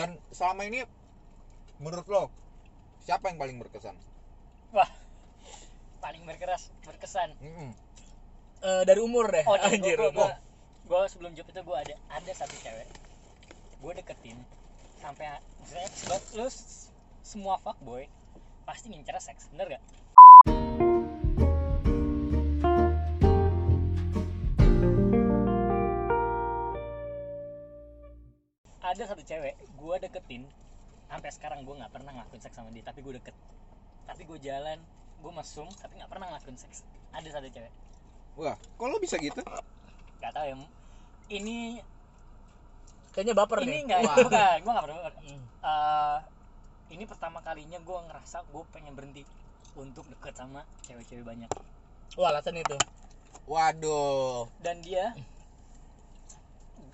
dan selama ini menurut lo siapa yang paling berkesan? Wah paling berkeras berkesan. Mm-mm. Eh, dari umur deh. Oh anjir gua, gua, gua, gua sebelum job itu gua ada ada satu cewek. Gua deketin sampai maksudnya sebab lu semua fuckboy pasti ngincer seks bener gak ada satu cewek gua deketin sampai sekarang gua nggak pernah ngelakuin seks sama dia tapi gua deket. Tapi gua jalan gua mesum tapi nggak pernah ngelakuin seks. Ada satu cewek. Wah kok lo bisa gitu? Nggak tahu ya ini kayaknya baper ini Wah. bukan gue nggak pernah Hmm. Eh, ini pertama kalinya gue ngerasa gue pengen berhenti untuk deket sama cewek-cewek banyak. Wah alasan itu. Waduh. Dan dia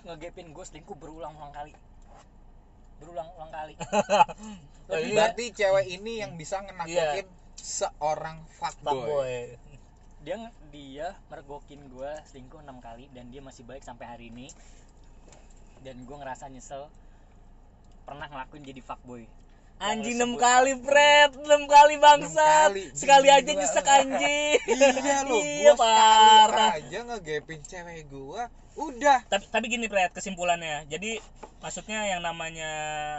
ngegepin gue selingkuh berulang-ulang kali berulang-ulang kali. Lebih iya. berarti cewek ini yang bisa ngenakutin seorang fuckboy. Fuckboy. Dia dia mergokin gue selingkuh enam kali dan dia masih baik sampai hari ini. Dan gue ngerasa nyesel pernah ngelakuin jadi fuckboy. Anjing lu enam kali. Fred. Enam kali bangsa kali, sekali aja nyesek anjing. Iya lo iya gua parah. sekali aja ngegepin cewek gua udah. Tapi tapi gini Fred kesimpulannya. Jadi maksudnya yang namanya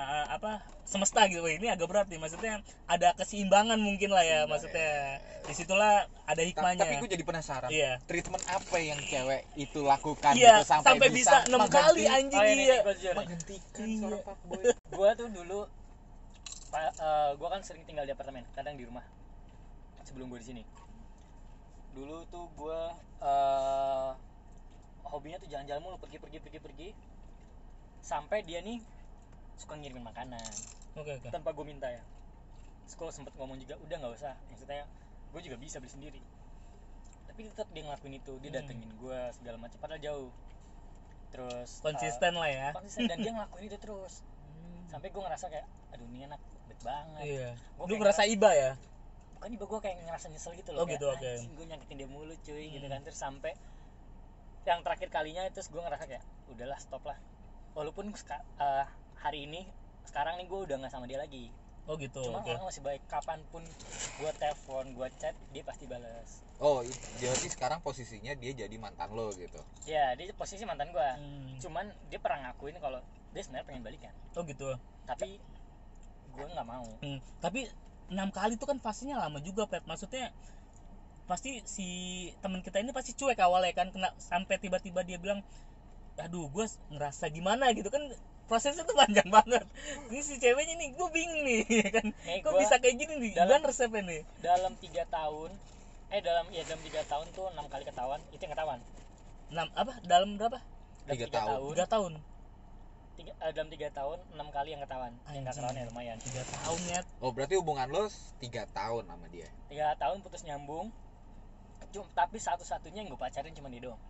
eh, apa semesta gitu. Wah, ini agak berat nih. Maksudnya ada keseimbangan mungkin lah ya maksudnya. di situlah ada hikmahnya. tapi gue jadi penasaran. Iya. Treatment apa yang cewek itu lakukan iya gitu sampai, sampai bisa enam kali anjing oh iya. Gue nih. menghentikan Iya. seorang fuckboy gue tuh dulu pa- eh, gua kan sering tinggal di apartemen kadang di rumah sebelum gue di sini. Dulu tuh gue eh hobinya tuh jalan-jalan mulu pergi pergi pergi pergi. Sampai dia nih suka ngirimin makanan. Oke oke. Tanpa gue minta ya. Gua sempet ngomong juga udah nggak usah. Maksudnya gue juga bisa beli sendiri. Tapi tetap dia ngelakuin itu. Dia Hmm. datengin gue segala macam padahal jauh. Terus konsisten lah ya. konsisten. Dan dia ngelakuin itu terus. Sampai gue ngerasa kayak aduh ini anak baik banget. Iya. Gua lu kayak ngerasa iba ya? Bukan iba gue kayak ngerasa nyesel gitu Oh, loh gitu, oke. gue nyakitin dia mulu cuy gitu Hmm. kan. Terus sampai yang terakhir kalinya terus gue ngerasa kayak udahlah stop lah. Walaupun eh, hari ini sekarang nih gue udah nggak sama dia lagi. Oh gitu cuma orang masih baik. Kapan pun gue telepon gue chat dia pasti balas oh i- berarti sekarang posisinya dia jadi mantan lo gitu? Ya dia posisi mantan gue Hmm. cuman dia pernah ngakuin kalau dia sebenarnya pengen balikan oh gitu. Tapi gue nggak mau. Hmm, tapi enam kali itu kan fasenya lama juga Pet maksudnya pasti si teman kita ini pasti cuek awalnya kan kena sampai tiba-tiba dia bilang aduh gue ngerasa gimana gitu kan prosesnya tuh panjang banget. Ini si ceweknya nih gue bingung nih ya kan. Nih, kok gua bisa kayak gini nih? dalam- gimana resepnya nih. dalam tiga tahun eh dalam ya dalam tiga tahun tuh enam kali ketahuan itu yang ketahuan. Enam apa? Dalam berapa? Tiga tahun. tiga tahun. Tiga, eh, dalam tiga tahun enam kali yang ketahuan. Yang nggak Anjing. ketahuan ya lumayan. Tiga tahun ya oh berarti hubungan lo tiga tahun sama dia? Tiga tahun putus nyambung Cuma, tapi satu-satunya yang gue pacarin cuma dia doang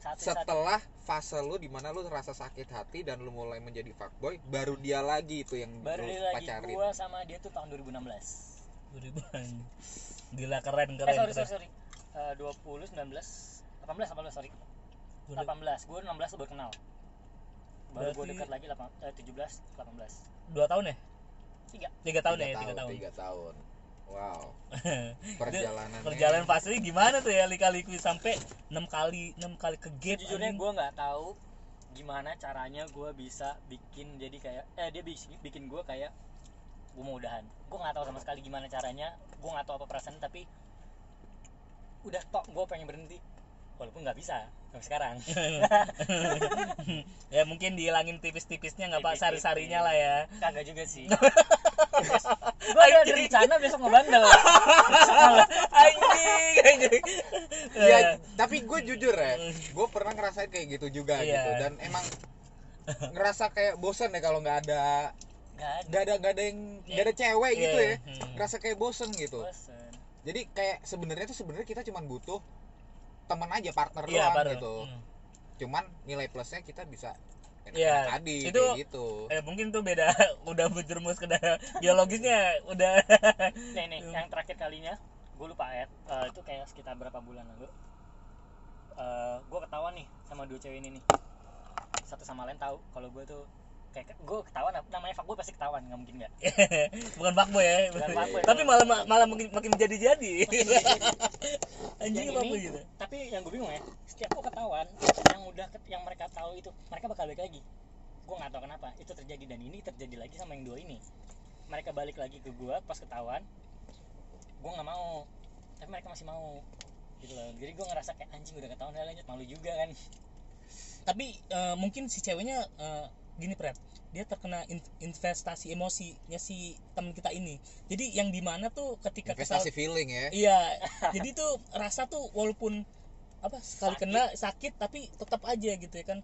satu setelah fase lo di mana lo rasa sakit hati dan lo mulai menjadi fuckboy baru dia lagi itu yang baru dia lagi pacarin. gue sama dia tuh tahun 2016 beriban gila keren keren eh sorry sorry sorry. Eh, 20 19 18 18 sorry. Dua- 18 gue 16 tuh baru kenal. Baru gue dekat lagi 8, eh, 17 18 dua tahun ya? Tiga. Tiga tahun ya tiga tahun. tiga tahun wow. Perjalanan perjalanan fasenya gimana tuh ya lika-liku sampai enam kali enam kali ke gate Sejujurnya anjing. gue nggak tahu gimana caranya gue bisa bikin jadi kayak eh dia bikin, bikin gue kayak gue mau udahan. Gue nggak tahu sama sekali gimana caranya gue nggak tahu apa perasaan tapi udah tok gue pengen berhenti walaupun nggak bisa sampai sekarang. Ya mungkin dihilangin tipis-tipisnya nggak pak? Sari-sarinya lah ya. Kagak juga sih. Gue ada rencana besok ngebandel. Anjing anjing. Ya. tapi gue jujur ya gue pernah ngerasain kayak gitu juga Iya. gitu. Dan emang ngerasa kayak bosan ya kalau nggak ada nggak ada. nggak ada yang nggak ada cewek gitu Iya. ya. Hmm. ngerasa kayak bosen gitu. Bosen. Jadi kayak sebenarnya tuh sebenarnya kita cuman butuh teman aja partner Iya, doang baru. gitu. Hmm. cuman nilai plusnya kita bisa Iya, tadi itu- gitu. eh mungkin tuh beda udah berjerumus ke dalam biologisnya udah. Nih nih yang terakhir kalinya gue lupa ya eh, itu kayak sekitar berapa bulan lalu. Gue ketahuan nih sama dua cewek ini nih. Satu sama lain tahu kalau gue tuh kayak gue ketahuan namanya fuckboy pasti ketahuan nggak mungkin nggak. Bukan fuckboy ya Bukan fuckboy, tapi malah malah makin makin jadi jadi anjing ini, gitu? tapi yang gue bingung ya setiap gue ketahuan yang udah yang mereka tahu itu mereka bakal balik lagi. Gue nggak tahu kenapa itu terjadi dan ini terjadi lagi sama yang dua ini. Mereka balik lagi ke gue pas ketahuan gue nggak mau. Tapi mereka masih mau gitu loh. Jadi gue ngerasa kayak anjing udah ketahuan lanjut malu juga kan. Tapi eh, mungkin si ceweknya eh, gini Pret. Dia terkena in- investasi emosinya si teman kita ini. Jadi yang di mana tuh ketika kesal investasi feeling ya. Iya. Jadi tuh rasa tuh walaupun apa sekali Sakit. kena sakit tapi tetap aja gitu ya kan.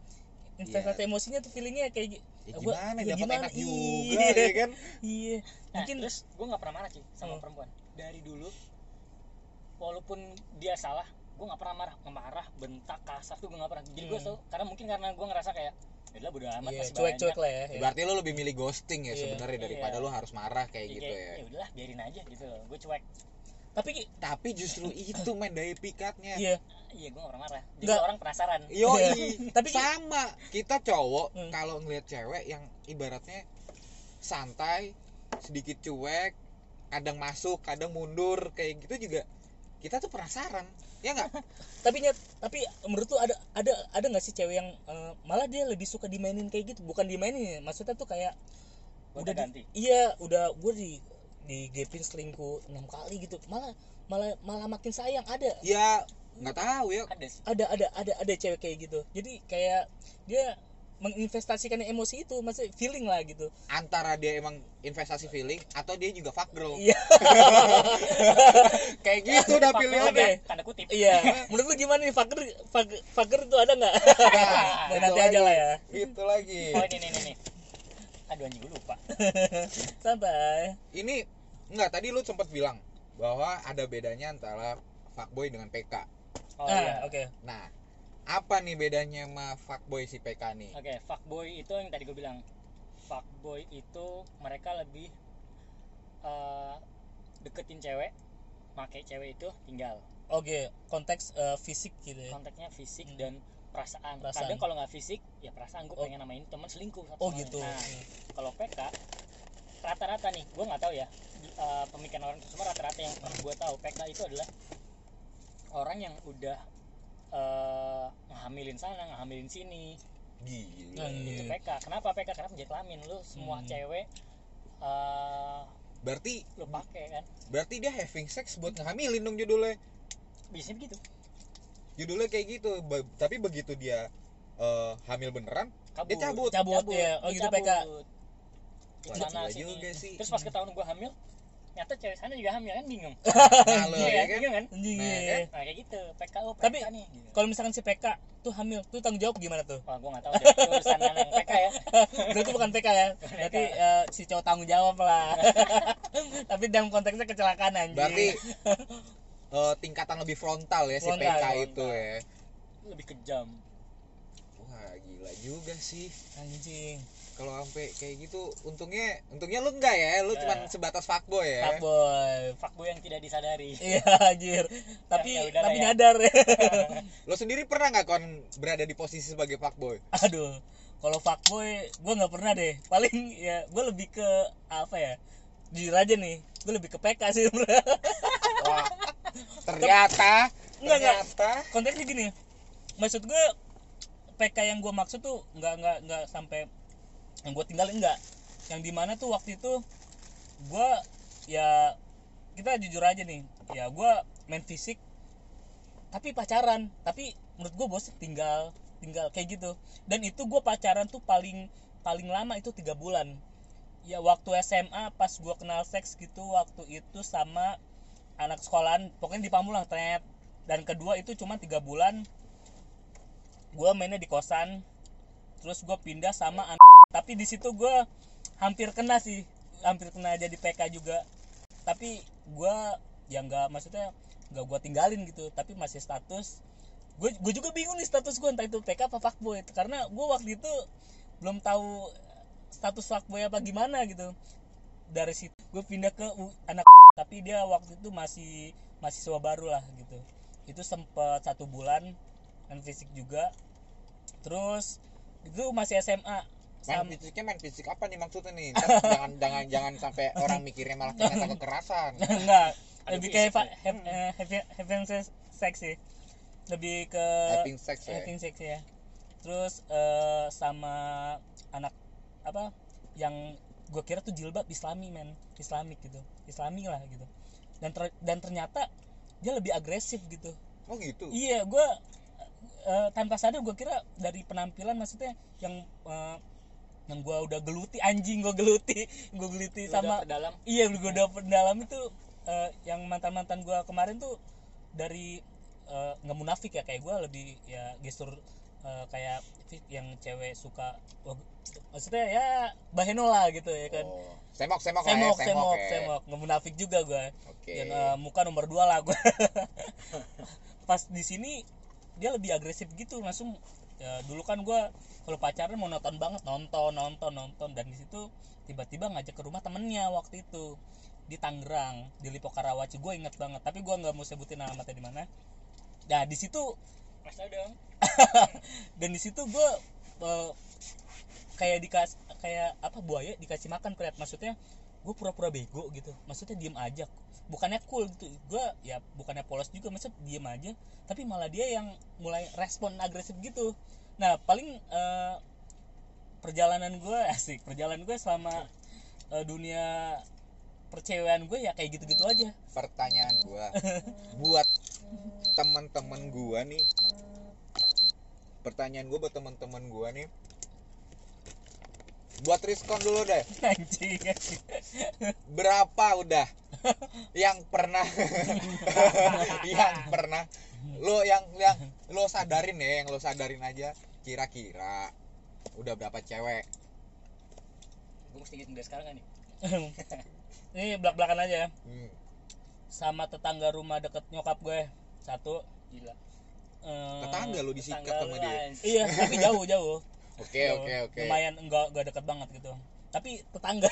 Investasi emosinya tuh feelingnya kayak ya gua- gimana ya gimana? enak juga Iya. ya kan? Iya. Nah, mungkin terus gue nggak pernah marah sih sama Hmm. perempuan. Dari dulu walaupun dia salah gue nggak pernah marah. Marah bentak kasar tuh gue nggak pernah. Jadi gue Hmm. tuh karena mungkin karena gue ngerasa kayak ya bodo amat iya, masih cuek-cuek banyak." lah ya, ya. berarti lo lebih milih ghosting ya Iya. sebenarnya daripada Iya. lo harus marah kayak Ya, gitu kayak, ya ya udahlah biarin aja gitu loh gue cuek tapi tapi justru itu main daya pikatnya iya iya gue pernah marah jadi Nggak. orang penasaran Iya. Tapi- sama kita cowok Hmm. kalau ngelihat cewek yang ibaratnya santai, sedikit cuek, kadang masuk, kadang mundur kayak gitu juga kita tuh penasaran, ya nggak? tapi nyet tapi menurut lu ada ada ada nggak sih cewek yang eh, malah dia lebih suka dimainin kayak gitu? Bukan dimainin ya maksudnya tuh kayak udah ganti di, iya udah gue di di gapin selingkuh enam kali gitu. Malah malah malah makin sayang ada. Ya nggak tahu ya. ada sih. Ada ada ada ada cewek kayak gitu. Jadi kayak dia menginvestasikan emosi itu maksudnya feeling lah gitu. Antara dia emang investasi feeling atau dia juga fuck girl. iya. Kayak gitu udah Fuck pilihannya. Oke. ya, tanda kutip. Iya. Menurut lu gimana nih fucker fucker, fucker itu ada nggak? Nah, itu nanti aja lah ya. Gitu lagi. oh ini nih nih nih aduh anjing gue lupa. Santai Ini enggak tadi lu sempat bilang bahwa ada bedanya antara fuckboy dengan PK. oh nah iya oke. Nah, apa nih bedanya sama fuckboy si PK nih? oke fuckboy itu yang tadi gue bilang fuckboy itu mereka lebih eh, deketin cewek pakai cewek itu tinggal oke konteks eh, fisik gitu ya konteksnya fisik Hmm. dan perasaan. Perasaan. kadang kalau nggak fisik ya perasaan gue Oh. pengen namain teman selingkuh satu oh gitu nah kalau PK rata-rata nih gue nggak tahu ya eh, pemikiran orang itu cuma rata-rata yang gue tahu PK itu adalah orang yang udah eh, ngehamilin sana ngehamilin sini Gila. Nah, itu Iya. PK kenapa PK karena penjahit kelamin lu semua Hmm. cewek eh Berarti lu pakai kan berarti dia having sex buat ngehamilin dong judulnya. biasanya begitu Judulnya kayak gitu. Be- tapi begitu dia eh, hamil beneran, kabur dia cabut. cabut, ya oh Dia gitu PK cabut. Di Wah, sana gila sini. juga sih. terus pas ketahuan gue hamil nyata cewek sana juga hamil kan bingung Malu Iya ya kan? kan? bingung kan anjing Nah, iya. nah kayak gitu PKO PK Tapi, nih gitu. kalau misalkan si PK tuh hamil tuh tanggung jawab gimana tuh wah gue nggak tahu deh itu urusan anak PK ya berarti bukan PK ya berarti eh, si cowok tanggung jawab lah tapi dalam konteksnya kecelakaan anjing Berarti eh, tingkatan lebih frontal ya si Frontal, PK frontal. itu ya. lebih kejam Wah, gila juga sih. anjing Kalau sampai kayak gitu, untungnya untungnya lu enggak ya, lu Ya. cuman sebatas fuckboy ya. fuckboy fuckboy yang tidak disadari iya anjir tapi Ya, ya tapi ya. nyadar Lo sendiri pernah nggak kon berada di posisi sebagai fuckboy? aduh kalau fuckboy gue nggak pernah deh paling ya gue lebih ke apa ya jujur aja nih gue lebih ke PK sih bro Wah, ternyata enggak. ternyata konteksnya gini maksud gue PK yang gue maksud tuh nggak nggak nggak sampai yang gue tinggalin enggak yang di mana tuh waktu itu gue ya kita jujur aja nih ya gue main fisik tapi pacaran tapi menurut gue bos tinggal tinggal kayak gitu. Dan itu gue pacaran tuh paling paling lama itu tiga bulan. Ya waktu SMA pas gue kenal seks gitu waktu itu sama anak sekolahan pokoknya di Pamulang ternyata dan kedua itu cuma tiga bulan gue mainnya di kosan terus gue pindah sama anak tapi di situ gue hampir kena sih hampir kena jadi PK juga. Tapi gue ya nggak maksudnya nggak gue tinggalin gitu tapi masih status. Gue gue juga bingung nih status gue entah itu PK apa fuckboy karena gue waktu itu belum tahu status fuckboy apa gimana gitu. Dari situ gue pindah ke anak tapi dia waktu itu masih mahasiswa baru lah gitu. Itu sempet satu bulan dan fisik juga. Terus itu masih SMA main Sam- fisiknya main fisik apa nih maksudnya nih? Ntar jangan jangan jangan sampai orang mikirnya malah ternyata kekerasan. Enggak lebih kayak ya. have, have- having sex sih. Lebih ke having sex ya? Having sex ya. Terus eh, sama anak apa yang gue kira tuh jilbab islami men. Islamik gitu. Islami lah gitu. Dan ter- dan ternyata dia lebih agresif gitu. Oh gitu? Iya gue eh, tanpa sadar gue kira dari penampilan maksudnya yang eh, yang gue udah geluti anjing gue geluti. Gue geluti Lu sama dalam? Iya gue udah dalam itu eh, yang mantan mantan gue kemarin tuh dari eh, nggak munafik ya kayak gue lebih ya gestur eh, kayak yang cewek suka oh, maksudnya ya baheno lah gitu ya kan. Oh. semok semok lah semok ya, semok ya. semok. Nggak munafik juga gue oke. Yang eh, muka nomor dua lah gue pas di sini dia lebih agresif gitu langsung ya, dulu kan gue kalau pacaran mau nonton banget nonton nonton nonton. Dan di situ tiba-tiba ngajak ke rumah temennya waktu itu di Tangerang di Lipo Karawaci gue inget banget tapi gue nggak mau sebutin alamatnya di mana. Nah di situ mas dong. Dan di situ gue eh, kayak dikas kayak apa buaya dikasih makan kreat maksudnya gue pura-pura bego gitu. Maksudnya diem aja bukannya cool gitu. Gue ya bukannya polos juga maksud diem aja. Tapi malah dia yang mulai respon agresif gitu. Nah paling eh, perjalanan gue asik perjalanan gue selama eh, dunia percewaan gue ya kayak gitu-gitu aja. Pertanyaan gua buat teman-teman gua nih pertanyaan gua buat teman-teman gua nih buat riskon dulu deh. Anjing. berapa udah yang pernah. Yang pernah. Lo yang yang lo sadarin ya yang lo sadarin aja. Kira-kira udah berapa cewek? Gue mesti ngitung dari sekarang kan nih? Ini belak belakan aja ya. Hmm. sama tetangga rumah deket nyokap gue satu. Gila. Eh, tetangga lo disikat Tetangga sama dia? iya tapi jauh jauh. Oke oke oke. Lumayan enggak enggak deket banget gitu tapi tetangga.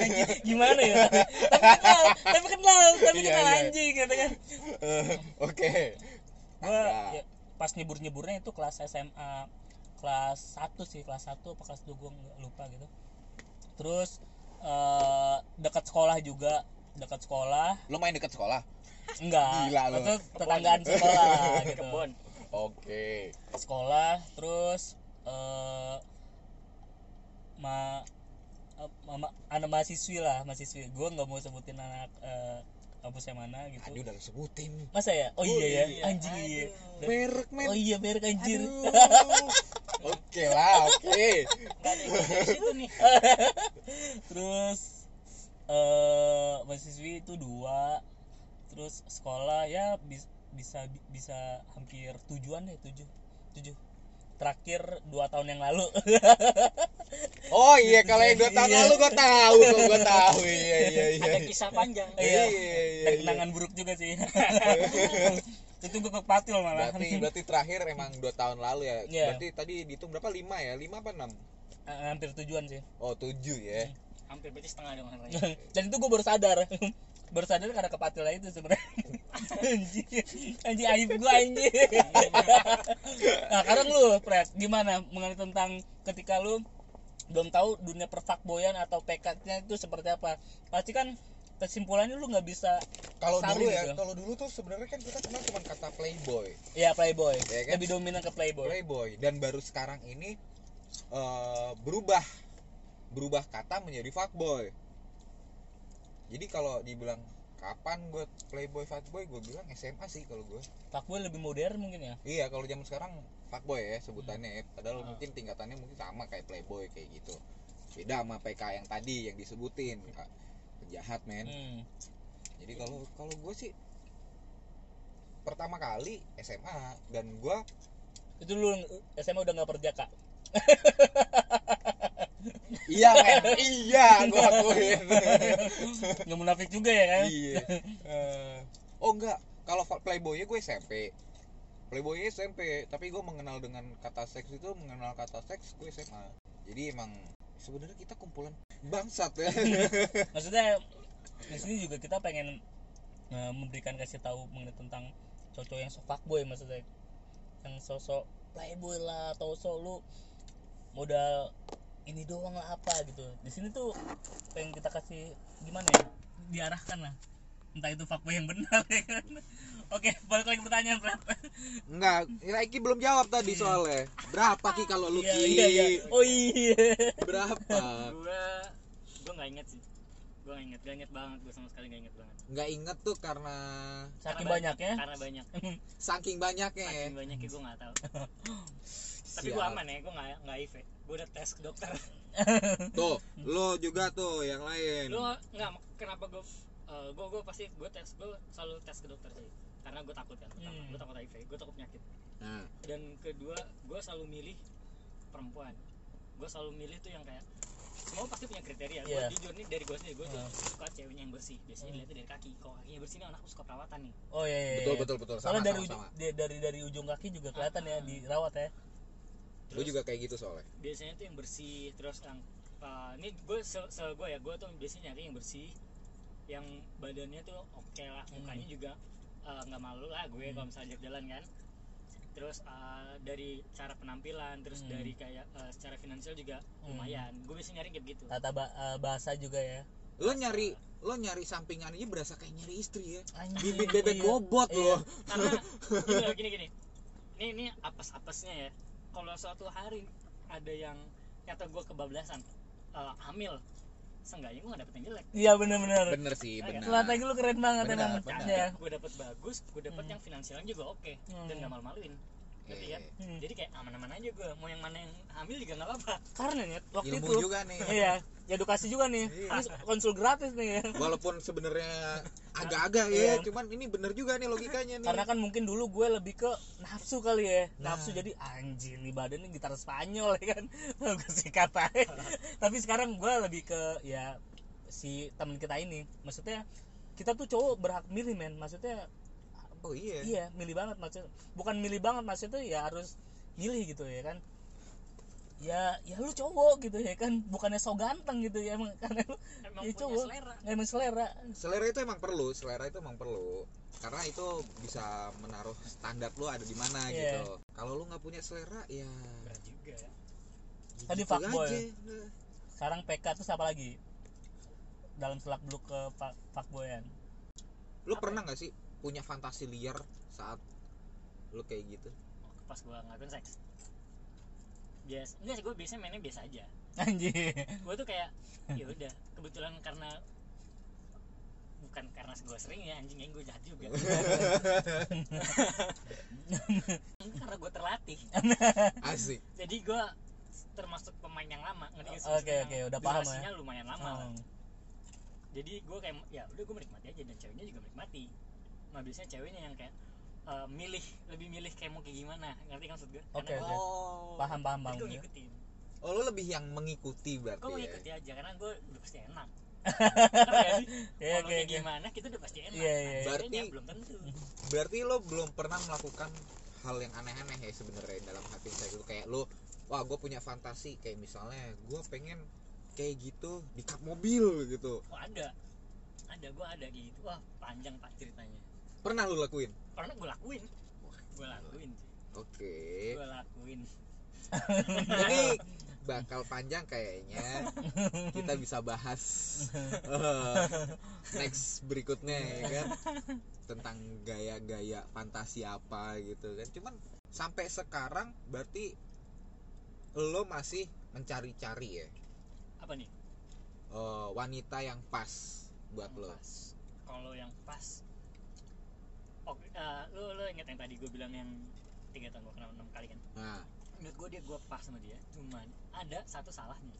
Gimana ya? Tapi kenal tapi kenal tapi Iya, kenal iya. anjing gitu kan. Eh, oke. Gue Tetangga. ya, pas nyebur nyeburnya itu kelas SMA kelas 1 sih kelas 1 apa kelas 2 gue nggak lupa gitu. Terus eh, dekat sekolah juga dekat sekolah. Lo main dekat sekolah? Enggak Gila lu. itu tetanggaan sekolah gitu. Kebon. Oke. Sekolah terus eh ma eh, mama anak mahasiswi lah mahasiswi. Gue nggak mau sebutin anak eh, kampus yang mana gitu. Tadi udah sebutin. Masa ya? Oh, Oh, iya ya? iya. anjing iya. Aduh. merek men. Oh iya merek anjir. Aduh. oke lah oke. Situ nih. Terus eh mahasiswi itu dua. Terus sekolah ya bis- bisa bisa hampir tujuan deh tujuh. Tujuh terakhir dua tahun yang lalu. Oh iya kalau yang dua tahun Iya. lalu gue tahu kok gue tahu. Iya iya iya. Ada kisah panjang. Iya. iya iya dan iya. kenangan buruk juga sih. Itu gue kepatil malah. Berarti berarti terakhir emang dua tahun lalu ya? Iya. berarti tadi dihitung berapa? Lima ya? Lima apa enam? Hampir tujuan sih. Oh tujuh ya. Hampir berarti setengah dong dan itu gue baru sadar baru sadar karena kepatil itu sebenarnya. Anjing. Anjing aib gue anjing. Nah sekarang lu Fred gimana mengenai tentang ketika lu belum tahu dunia perfakboyan atau PK-nya itu seperti apa? Pasti kan kesimpulannya lu nggak bisa kalau dulu ya gitu. kalau dulu tuh sebenarnya kan kita kenal cuma kata playboy. Ya playboy. Ya kan? lebih dominan ke playboy. Playboy. Dan baru sekarang ini eh, berubah. Berubah kata menjadi fuckboy jadi kalau dibilang kapan gue playboy fuckboy gue bilang SMA sih kalau gue fuckboy lebih modern mungkin ya? Iya kalau zaman sekarang fuckboy ya sebutannya ya. Padahal Ah. mungkin tingkatannya mungkin sama kayak playboy kayak gitu. Beda sama PK yang tadi yang disebutin Kak. penjahat men. Hmm. jadi kalau kalau gue sih pertama kali SMA dan gue itu lu SMA udah nggak perjaka iya men iya gue akuin. Nggak munafik juga ya kan? Iya. Eh, oh enggak kalau fa- playboy gue SMP playboy SMP tapi gue mengenal dengan kata seks itu mengenal kata seks gue SMA jadi emang sebenarnya kita kumpulan bangsat ya. Maksudnya di sini juga kita pengen eh, memberikan kasih tahu mengenai tentang cowok yang sok fuckboy maksudnya. Yang sosok playboy lah atau sok lu modal ini doang lah apa gitu. Di sini tuh pengen kita kasih gimana ya? Diarahkan lah. Entah itu fuckboy yang benar ya kan? Oke balik lagi pertanyaan Fred Enggak, ya, Iki belum jawab tadi soalnya. Berapa Ki kalau lu iya Ki? iya iya. Oh iya. Berapa? gue gue nggak inget sih gue nggak inget gak inget banget gue sama sekali nggak inget banget. Enggak inget tuh karena saking Karena banyaknya? karena banyak. Saking banyaknya ya. saking banyaknya gue nggak tahu. Tapi gue aman ya gue nggak nggak HIV gue udah tes ke dokter. Tuh, lo juga tuh yang lain. lu nggak kenapa gue uh, gue gue pasti gue tes gue selalu tes ke dokter sih. Karena gue takut kan pertama. Hmm. gue takut HIV gue takut penyakit. Nah, dan kedua gue selalu milih perempuan. Gue selalu milih tuh yang kayak semua pasti punya kriteria gue Iya. jujur nih dari gue sendiri gue tuh Hmm. suka ceweknya yang bersih biasanya Hmm. dilihatnya dari kaki kalau kakinya bersih nih anak suka perawatan nih oh iya, iya betul iya. betul betul sama soalnya dari sama, dari dari ujung kaki juga kelihatan ya Ah. dirawat ya Gue juga kayak gitu soalnya. biasanya tuh yang bersih terus yang uh, ini gue se, se gue ya gue tuh biasanya nyari yang bersih yang badannya tuh oke lah Hmm. mukanya juga uh, nggak malu lah gue Hmm. kalau misalnya ajak jalan kan terus uh, dari cara penampilan terus Hmm. dari kayak uh, secara finansial juga Hmm. lumayan gue biasanya nyari kayak gitu tata ba- eh, bahasa juga ya Lo nyari lo nyari sampingan aja berasa kayak nyari istri ya. Bibit bebek iya. bobot Iya. lo. karena gini gini gini ini ini apes apesnya ya kalau suatu hari ada yang kata gue kebablasan uh, hamil seenggaknya gue gak dapet yang jelek iya bener-bener Bener sih, bener. strategi lu keren banget Benar, emang benar. ya gue dapet bagus gue dapet Hmm. yang finansialnya juga oke dan Hmm. gak malu-maluin ngerti kan Eh, Hmm. jadi kayak aman-aman aja gue mau yang mana yang hamil juga gak apa-apa karena nih waktu ilmu itu juga nih. iya edukasi juga nih Iya. ini konsul gratis nih ya Walaupun sebenarnya agak-agak Iya. ya, cuman ini bener juga nih logikanya nih. karena kan mungkin dulu gue lebih ke nafsu kali ya Nah. nafsu jadi anjing nih badannya gitar Spanyol ya kan gue sikat aja tapi sekarang gue lebih ke ya si teman kita ini maksudnya kita tuh cowok berhak milih men maksudnya Oh iya. iya milih banget maksud bukan milih banget maksudnya ya harus milih gitu ya kan ya ya lu cowok gitu ya kan bukannya so ganteng gitu ya emang karena lu emang ya punya cowok selera emang selera Selera itu emang perlu, selera itu emang perlu. Karena itu bisa menaruh standar lu ada di mana Iya. gitu. Kalau lu nggak punya selera ya berat juga ya Tadi gitu fuckboy. aja. sekarang PK tuh apa lagi dalam selak beluk ke fuck- fuckboyan Lu Apa pernah nggak sih punya fantasi liar saat lu kayak gitu? pas gue ngelakuin seks bias enggak sih gue biasanya mainnya biasa aja anjing gue tuh kayak ya udah kebetulan karena bukan karena gue sering ya anjing yang gue jahat juga karena gue terlatih Asik. jadi gue termasuk pemain yang lama ngerti? Oke, oke, yang udah paham ya. lumayan lama. Hmm. jadi gue kayak ya udah gue menikmati aja dan ceweknya juga menikmati nah biasanya ceweknya yang kayak eh, milih lebih milih kayak mau kayak gimana ngerti kan maksud gue Oke, Karena oke. Oh. paham paham gue paham ya. ngikutin Oh, lu lebih yang mengikuti berarti gue ya. mengikuti aja karena gue udah pasti enak? Iya, kayak oke. gimana kita udah pasti enak iya, iya. Nah, Berarti- belum tentu Berarti lo belum pernah melakukan hal yang aneh-aneh ya sebenarnya dalam hati saya itu kayak lo wah gue punya fantasi kayak misalnya gue pengen kayak gitu di kap mobil gitu oh ada ada gue ada gitu wah panjang pak ceritanya pernah lo lakuin? Karena gue lakuin. Gue lakuin sih. Oke. Gue lakuin. Ini bakal panjang kayaknya. Kita bisa bahas eh, next berikutnya ya kan? Tentang gaya-gaya fantasi apa gitu kan. Cuman sampai sekarang berarti lo masih mencari-cari ya? Apa nih? Eh, wanita yang pas buat Yang lo. kalau yang pas oke eh, lo lo inget yang tadi gue bilang yang tiga tahun gue kenal enam kali kan? Nah. Menurut gue dia gue pas sama dia cuman ada satu salahnya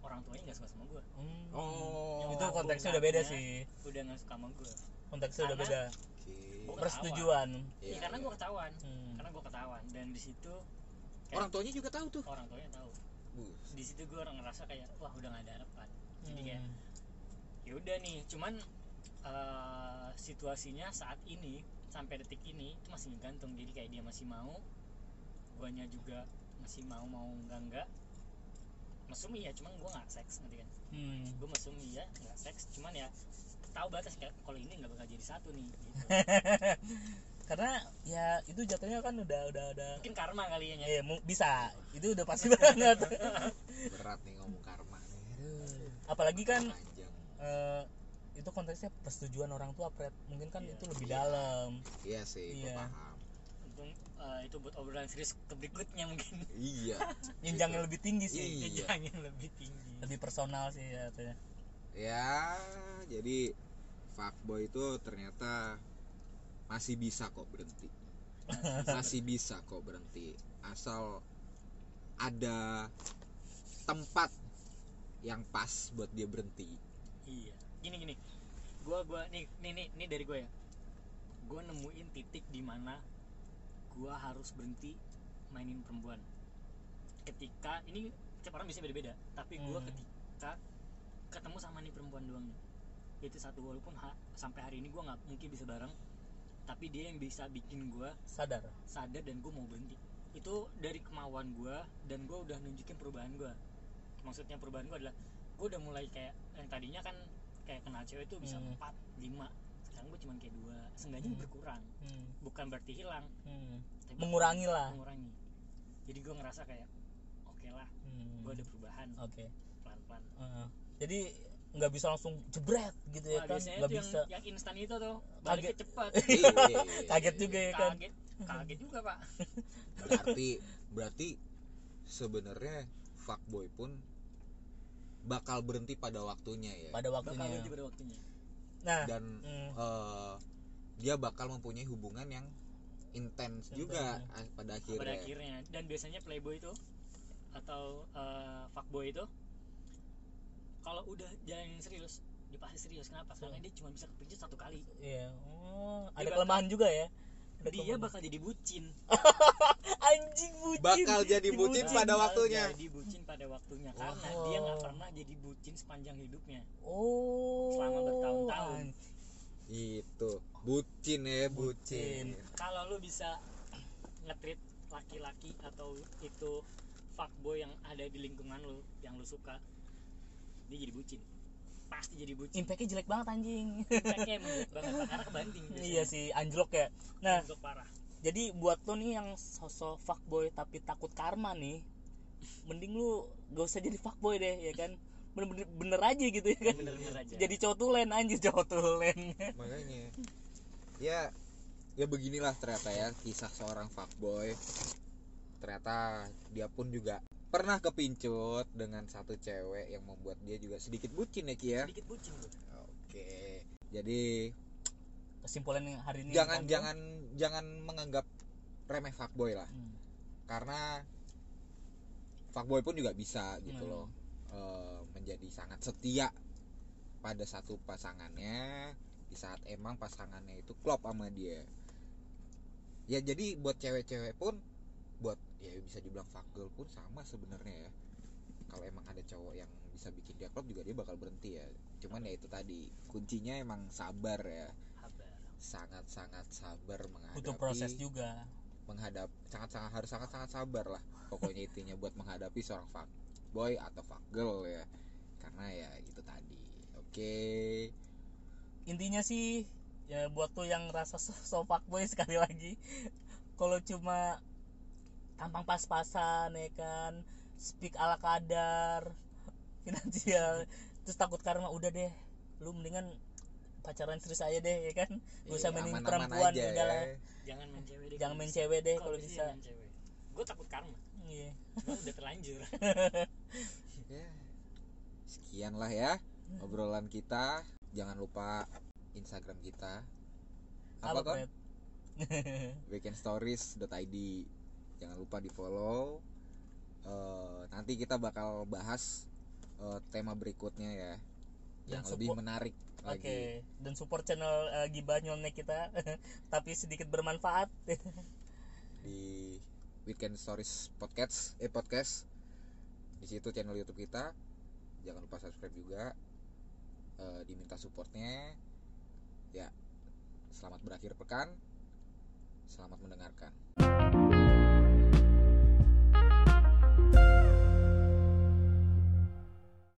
orang tuanya nggak suka sama gue Hmm. oh. Itu konteksnya udah beda sih. udah nggak suka sama gue konteksnya udah beda. Oke. Gua persetujuan. Iya, Iya, karena iya. gue ketahuan. Hmm. karena gue ketahuan. Dan di situ kayak orang tuanya juga tahu tuh. Orang tuanya tahu. Bus. di situ gue orang ngerasa kayak wah udah gak ada harapan. Jadi kayak Hmm. ya udah nih. Cuman eh, situasinya saat ini sampai detik ini itu masih gantung jadi kayak dia masih mau guanya juga masih mau mau enggak enggak mesum iya cuman gue nggak seks nanti kan? Hmm. gue mesum iya nggak seks cuman ya tahu batas kayak kalau ini nggak bakal jadi satu nih gitu. karena ya itu jatuhnya kan udah udah udah mungkin karma kali ya ya mu- bisa. Itu udah pasti banget. Berat nih ngomong karma nih. Aduh, apalagi kan panjang. eh, itu konteksnya persetujuan orang tua Pret mungkin kan Iya. itu lebih Iya. dalam. Iya sih gua Iya. paham. Untung eh, itu buat obrolan serius ke berikutnya mungkin. Iya. Jenjang yang lebih tinggi sih. Iya. Lebih tinggi. Lebih personal sih ya katanya. ya jadi fuckboy itu ternyata masih bisa kok berhenti. Masih bisa kok berhenti. Asal ada tempat yang pas buat dia berhenti. Iya gini gini. Gua gua nih nih nih, nih dari gue ya. Gua nemuin titik di mana gua harus berhenti mainin perempuan. Ketika ini setiap orang bisa beda-beda tapi gua Hmm. ketika ketemu sama nih perempuan doang nih. Itu satu walaupun ha- sampai hari ini gua nggak mungkin bisa bareng tapi dia yang bisa bikin gua sadar. sadar dan gue mau berhenti. Itu dari kemauan gue dan gue udah nunjukin perubahan gue maksudnya perubahan gue adalah gue udah mulai kayak yang tadinya kan kayak kenal cewek itu bisa Hmm. 4, 5 sekarang gue cuma kayak dua. Seenggaknya Hmm. berkurang. Hmm. bukan berarti hilang. Hmm. tapi mengurangi lah. Mengurangi. Jadi gue ngerasa kayak oke lah Hmm. gue ada perubahan. Oke. Pelan-pelan. Heeh. jadi nggak bisa langsung jebret gitu ya Wah, kan? nggak tuh yang, bisa. yang instan itu tuh. Kaget. baliknya cepet. Iya, kaget juga ya kan? Kaget. Kaget juga pak. Berarti berarti sebenarnya fuckboy pun bakal berhenti pada waktunya ya. Pada bakal waktunya berhenti pada waktunya. Nah dan hmm, eh, dia bakal mempunyai hubungan yang intens juga ah, pada akhirnya pada akhirnya. dan biasanya playboy itu atau eh, fuckboy itu kalau udah jalanin serius dia pasti serius. Kenapa? Karena dia cuma bisa kepincut satu kali. Iya oh Dia ada bakal- kelemahan juga ya dia bakal jadi bucin. Anjing bucin. Bakal jadi bucin. pada Bakal waktunya. jadi bucin pada waktunya karena Oh. dia nggak pernah jadi bucin sepanjang hidupnya. Oh Selama bertahun-tahun. itu. Bucin ya bucin, Bucin. kalau lu bisa ngetrit laki-laki atau itu fuckboy yang ada di lingkungan lu yang lu suka dia jadi bucin pasti jadi bucin. Impactnya jelek banget anjing. Impactnya jelek banget karena kebanting biasanya. iya sih anjlok ya. Nah untuk parah. jadi buat lo nih yang sosok fuckboy tapi takut karma nih mending lu gak usah jadi fuckboy deh ya kan? Bener-bener bener aja gitu ya kan? Bener-bener aja. Jadi cowok tulen anjir cowok tulen. Makanya. Ya ya beginilah ternyata ya kisah seorang fuckboy. Ternyata dia pun juga pernah kepincut dengan satu cewek yang membuat dia juga sedikit bucin ya Ki ya? Sedikit bucin oke jadi kesimpulan hari ini jangan jangan jangan menganggap remeh fuckboy lah. Hmm, karena fuckboy pun juga bisa gitu Hmm. loh eh, menjadi sangat setia pada satu pasangannya di saat emang pasangannya itu klop sama dia. Ya jadi buat cewek-cewek pun buat ya bisa dibilang fuckgirl pun sama sebenarnya ya. Kalau emang ada cowok yang bisa bikin dia klop juga dia bakal berhenti ya. Cuman ya itu tadi kuncinya emang sabar ya. Sangat-sangat sabar menghadapi butuh proses juga. menghadap sangat-sangat harus sangat-sangat sabar lah. Pokoknya intinya buat menghadapi seorang fuck boy atau fuck girl ya. Karena ya itu tadi. Oke. Intinya sih ya buat tuh yang rasa so, so fuckboy sekali lagi. Kalau cuma tampang pas-pasan ya kan? Speak ala kadar. Finansial terus takut karma udah deh lu mendingan pacaran serius aja deh ya kan? Gak usah Iya, mainin perempuan aja. udah lah ya. jangan main cewek deh jangan main cewek deh kalau bisa gue takut karma. Iya. Cuma udah terlanjur. Ya, sekian lah ya obrolan kita. Jangan lupa Instagram kita. Apa, kan Fred? weekendstories.id jangan lupa di follow. Nanti kita bakal bahas eh, tema berikutnya ya. Dan yang lebih menarik Oke, lagi. dan support channel uh, Gibah Nyolnek kita, tapi sedikit bermanfaat. di Weekend Stories Podcast eh podcast. Di situ channel YouTube kita. Jangan lupa subscribe juga. Eh, diminta supportnya. Ya selamat berakhir pekan. Selamat mendengarkan Thank you.